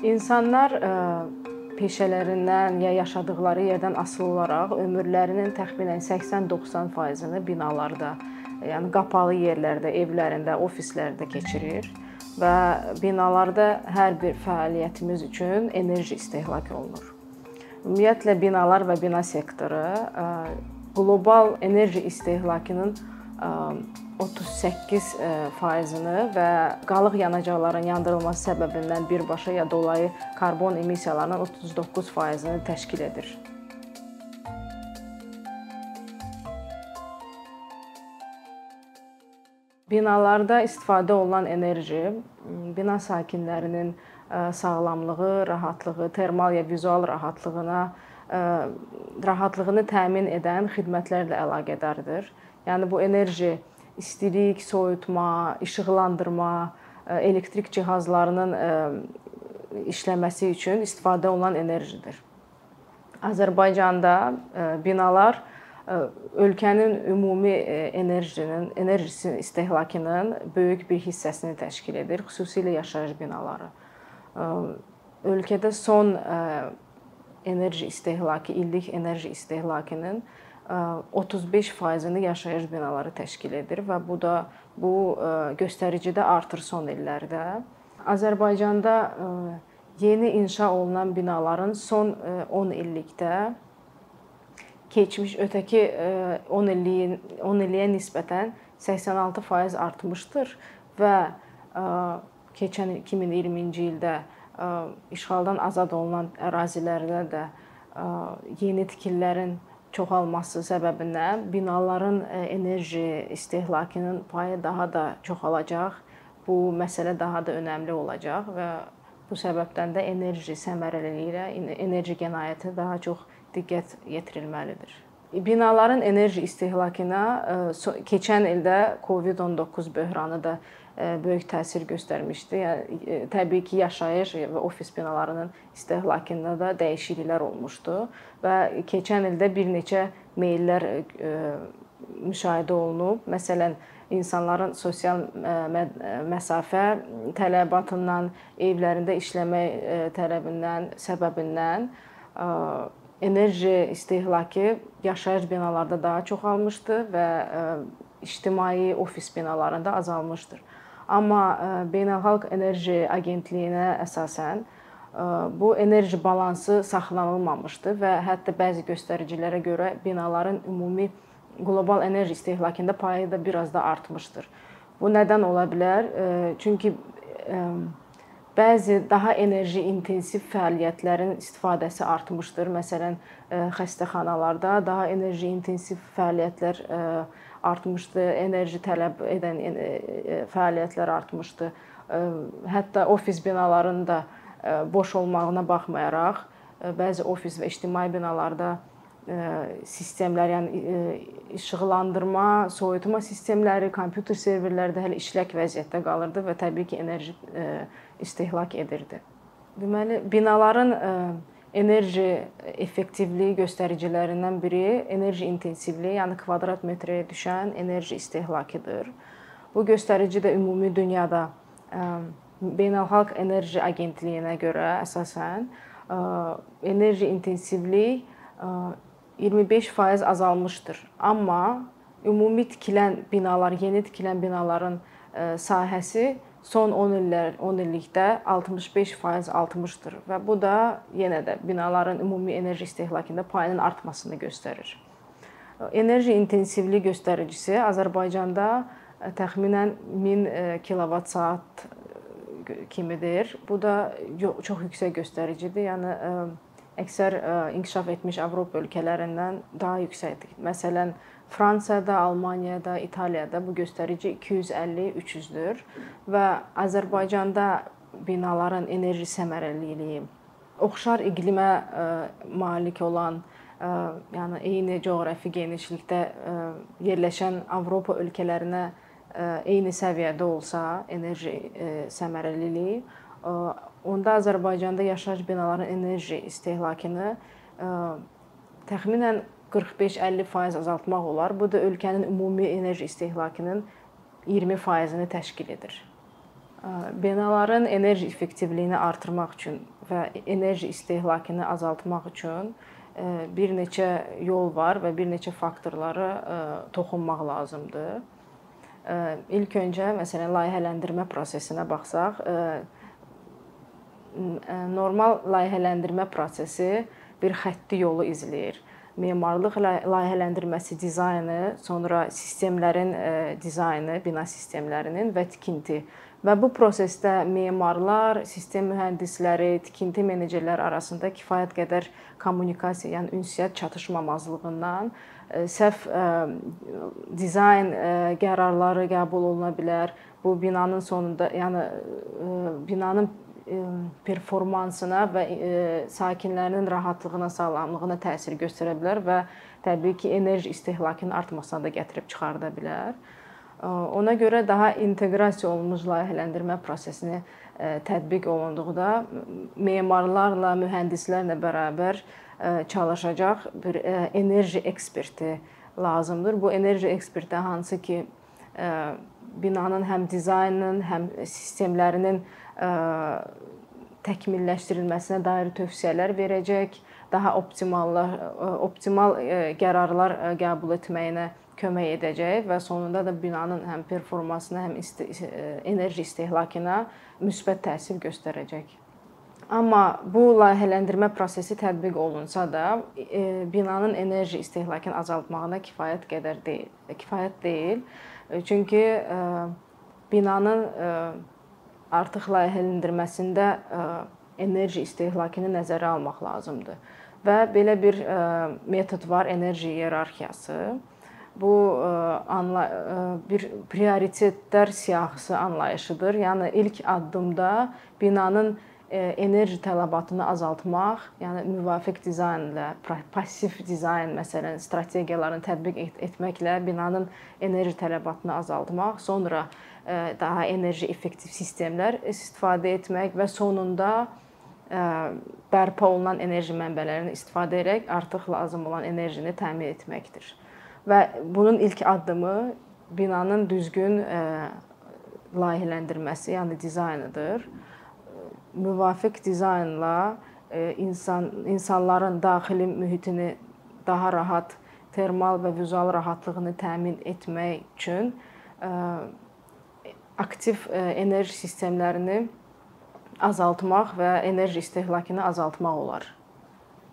İnsanlar ə, peşələrindən ya yaşadıkları yerdən asılı olaraq ömürlərinin təxminən 80-90%-ni binalarda, yəni qapalı yerlərdə, evlərində, ofislərdə keçirir və binalarda hər bir fəaliyyətimiz üçün enerji istehlak olunur. Ümumiyyətlə binalar və bina sektoru qlobal enerji istehlakının 38 faizini və qalıq yanacaqların yandırılması səbəbindən birbaşa ya dolayı karbon emissiyalarının 39 faizini təşkil edir. Binalarda istifadə olunan enerji bina sakinlərinin sağlamlığı, rahatlığı, termal ya vizual rahatlığına rahatlığını təmin edən xidmətlərlə əlaqədardır. Yəni bu enerji istilik, soyutma, işıqlandırma, elektrik cihazlarının işləməsi üçün istifadə olunan enerjidir. Azərbaycanda binalar ölkənin ümumi enerjinin, enerjisi istehlakının böyük bir hissəsini təşkil edir, xüsusilə yaşayış binaları. Ölkədə son enerji istehlakı, illik enerji istehlakının 35%-ni yaşayış binaları təşkil edir və bu da bu göstərici də artır son illərdə. Azərbaycanda yeni inşa olunan binaların son 10 illikdə keçmiş ötəki 10 illiyin 10 illiyə nisbətən 86% artmışdır və keçən 2020-ci ildə işğaldan azad olunan ərazilərdə də yeni tikililərin çoxalması səbəbindən binaların enerji istehlakının payı daha da çoxalacaq. Bu məsələ daha da önəmli olacaq və bu səbəbdən də enerji səmərəliliyi, enerji qənaəti daha çox diqqət yetirilməlidir. Binaların enerji istehlakına keçən ildə COVID-19 böhranı da böyük təsir göstərmişdi. Yəni təbii ki, yaşayış və ofis binalarının istehlakında da dəyişikliklər olmuşdu və keçən ildə bir neçə meyllər müşahidə olunub. Məsələn, insanların sosial məsafə tələbatından, evlərində işləmək tələbindən, səbəbindən enerji istehlakı yaşayış binalarda daha çoxalmışdı və ictimai ofis binalarında azalmışdır. Amma Beynəlxalq Enerji Agentliyinə əsasən bu enerji balansı saxlanılmamışdı və hətta bəzi göstəricilərə görə binaların ümumi qlobal enerji istehlakında payı da biraz da artmışdır. Bu nədən ola bilər? Çünki bəzi daha enerji intensiv fəaliyyətlərin istifadəsi artmışdır. Məsələn, xəstəxanalarda daha enerji intensiv fəaliyyətlər artmışdı, enerji tələb edən fəaliyyətlər artmışdı. Hətta ofis binalarının da boş olmağına baxmayaraq, bəzi ofis və ictimai binalarda sistemlər, yəni işıqlandırma, soyutma sistemləri, kompüter serverləri də hələ işlək vəziyyətdə qalırdı və təbii ki, enerji istehlak edirdi. Deməli, binaların enerji effektivliyi göstəricilərindən biri enerji intensivliyi, yəni kvadrat metrəyə düşən enerji istehlakıdır. Bu göstərici də ümumi dünyada Beynəlxalq Enerji Agentliyinə görə əsasən enerji intensivlik 25% azalmışdır. Amma ümumi tikilən binalar, yeni tikilən binaların sahəsi son 10 illər, 10 illikdə 65% artmışdır və bu da yenə də binaların ümumi enerji istehlakında payının artmasını göstərir. Enerji intensivlik göstəricisi Azərbaycanda təxminən 1000 kilovat saat kimidir. Bu da çox yüksək göstəricidir. Yəni əksər inkişaf etmiş Avropa ölkələrindən daha yüksəkdir. Məsələn, Fransada, Almaniyada, İtaliyada bu göstərici 250-300-dür və Azərbaycanda binaların enerji səmərəliliyi oxşar iqlimə malik olan, yəni eyni coğrafi genişlikdə yerləşən Avropa ölkələrinə eyni səviyyədə olsa enerji səmərəliliyi, onda Azərbaycanda yaşayış binalarının enerji istehlakını təxminən 45-50% azaltmaq olar. Bu da ölkənin ümumi enerji istehlakının 20%-ni təşkil edir. Binaların enerji effektivliyini artırmaq üçün və enerji istehlakını azaltmaq üçün bir neçə yol var və bir neçə faktorlara toxunmaq lazımdır. İlk öncə məsələn layihələndirmə prosesinə baxsaq, normal layihələndirmə prosesi bir xətti yolu izləyir. Memarlıq layihələndirməsi dizaynı, sonra sistemlərin dizaynı, bina sistemlərinin və tikinti. Və bu prosesdə memarlar, sistem mühəndisləri, tikinti menecerləri arasında kifayət qədər kommunikasiya, yəni ünsiyyət çatışmamazlığından səhv dizayn qərarları qəbul oluna bilər. Bu binanın sonunda, yəni binanın performansına və sakinlərinin rahatlığına, sağlamlığına təsir göstərə bilər və təbii ki, enerji istehlakının artmasına da gətirib çıxarda bilər. Ona görə daha inteqrasiya olunmuş layihələndirmə prosesini tətbiq olunduqda memarlarla, mühəndislərlə bərabər çalışacaq bir enerji eksperti lazımdır. Bu enerji eksperti hansı ki binanın həm dizaynının, həm sistemlərinin təkmilləşdirilməsinə dair tövsiyələr verəcək, daha optimal optimal qərarlar qəbul etməyinə kömək edəcək və sonunda da binanın həm performansına, həm isti enerji istehlakına müsbət təsir göstərəcək. Amma bu layihələndirmə prosesi tətbiq olunsa da, binanın enerji istehlakını azaltmağına kifayət qədər deyil. Kifayət deyil. Çünki binanın artıq layihələndirməsində enerji istehlakını nəzərə almaq lazımdır. Və belə bir metod var, enerji iyerarxiyası. Bu bir prioritetlər siyahısı anlayışıdır. Yəni ilk addımda binanın enerji tələbatını azaltmaq, yəni müvafiq dizaynla, passiv dizayn məsələn strategiyalarını tətbiq etməklə binanın enerji tələbatını azaltmaq, sonra daha enerji effektiv sistemlər istifadə etmək və sonunda bərpa olunan enerji mənbələrindən istifadə edərək artıq lazım olan enerjini təmin etməkdir. Və bunun ilk addımı binanın düzgün layihələndirməsi, yəni dizaynıdır. Müvafiq dizaynla insan insanların daxili mühitini daha rahat termal və vizual rahatlığını təmin etmək üçün aktiv enerji sistemlərini azaltmaq və enerji istehlakını azaltmaq olar.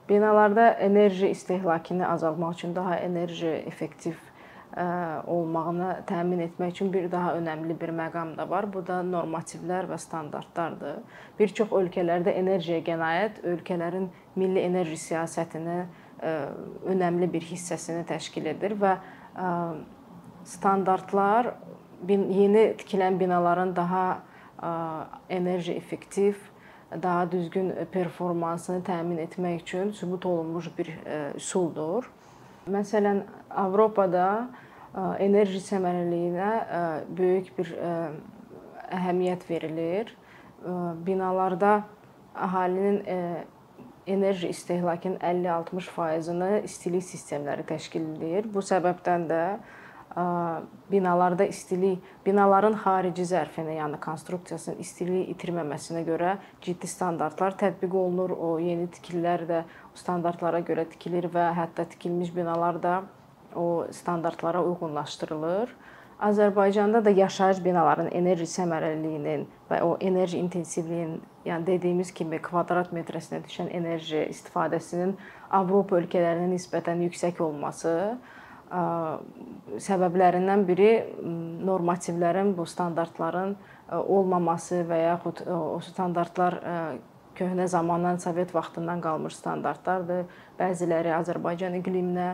Binalarda enerji istehlakını azaltmaq üçün daha enerji effektiv olmağını təmin etmək üçün bir daha önəmli bir məqam da var. Bu da normativlər və standartlardır. Bir çox ölkələrdə enerjiyə qənaət ölkələrin milli enerji siyasətinin önəmli bir hissəsini təşkil edir və standartlar yeni tikilən binaların daha enerji effektiv, daha düzgün performansını təmin etmək üçün sübut olunmuş bir üsuldur. Məsələn, Avropada enerji səmərəliliyinə böyük bir əhəmiyyət verilir. Binalarda əhalinin enerji istehlakının 50-60%-ını istilik sistemləri təşkil edir. Bu səbəbdən də binalarda istilik, binaların xarici zərfinə, yəni konstruksiyasının istiliyi itirməməsinə görə ciddi standartlar tətbiq olunur. O yeni tikililər də standartlara görə tikilir və hətta tikilmiş binalar da o standartlara uyğunlaşdırılır. Azərbaycanda da yaşayış binalarının enerji səmərəliliyinin və o enerji intensivliyinin, yəni dediyimiz kimi kvadrat metrəsinə düşən enerji istifadəsinin Avropa ölkələrinə nisbətən yüksək olması səbəblərindən biri normativlərin, bu standartların olmaması və yaxud o standartlar köhnə zamandan, Sovet vaxtından qalmış standartlardır. Bəziləri Azərbaycan iqliminə,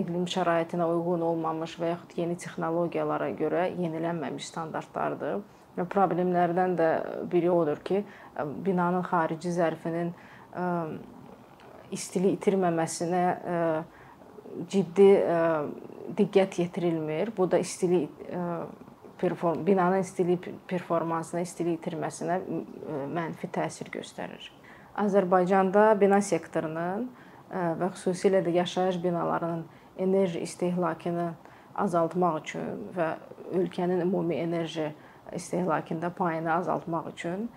iqlim şəraitinə uyğun olmamış və yaxud yeni texnologiyalara görə yenilənməmiş standartlardır. Və problemlərdən də biri odur ki, binanın xarici zərfinin istilik itirməməsinə ciddi diqqət yetirilmir. Bu da istilik perform binanın istilik performansına, istilik itirməsinə mənfi təsir göstərir. Azərbaycanda bina sektorunun və xüsusilə də yaşayış binalarının enerji istehlakını azaltmaq üçün və ölkənin ümumi enerji istehlakında payını azaltmaq üçün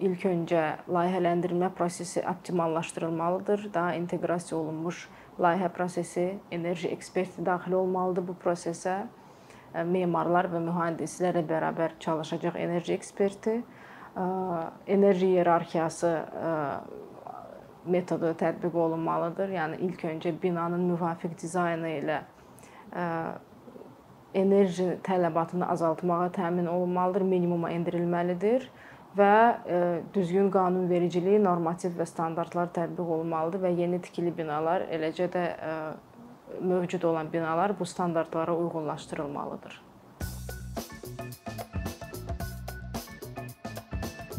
ilk öncə layihələndirmə prosesi optimallaşdırılmalıdır. Daha inteqrasiya olunmuş layihə prosesi, enerji eksperti daxil olmalıdır bu prosesə. Memarlar və mühəndislərlə bərabər çalışacaq enerji eksperti, enerji iyerarxiyası metodu tətbiq olunmalıdır. Yəni ilk öncə binanın müvafiq dizaynı ilə enerji tələbatını azaltmağa təmin olunmalıdır, minimuma endirilməlidir və düzgün qanunvericilik, normativ və standartlar tətbiq olunmalıdır və yeni tikili binalar, eləcə də mövcud olan binalar bu standartlara uyğunlaşdırılmalıdır.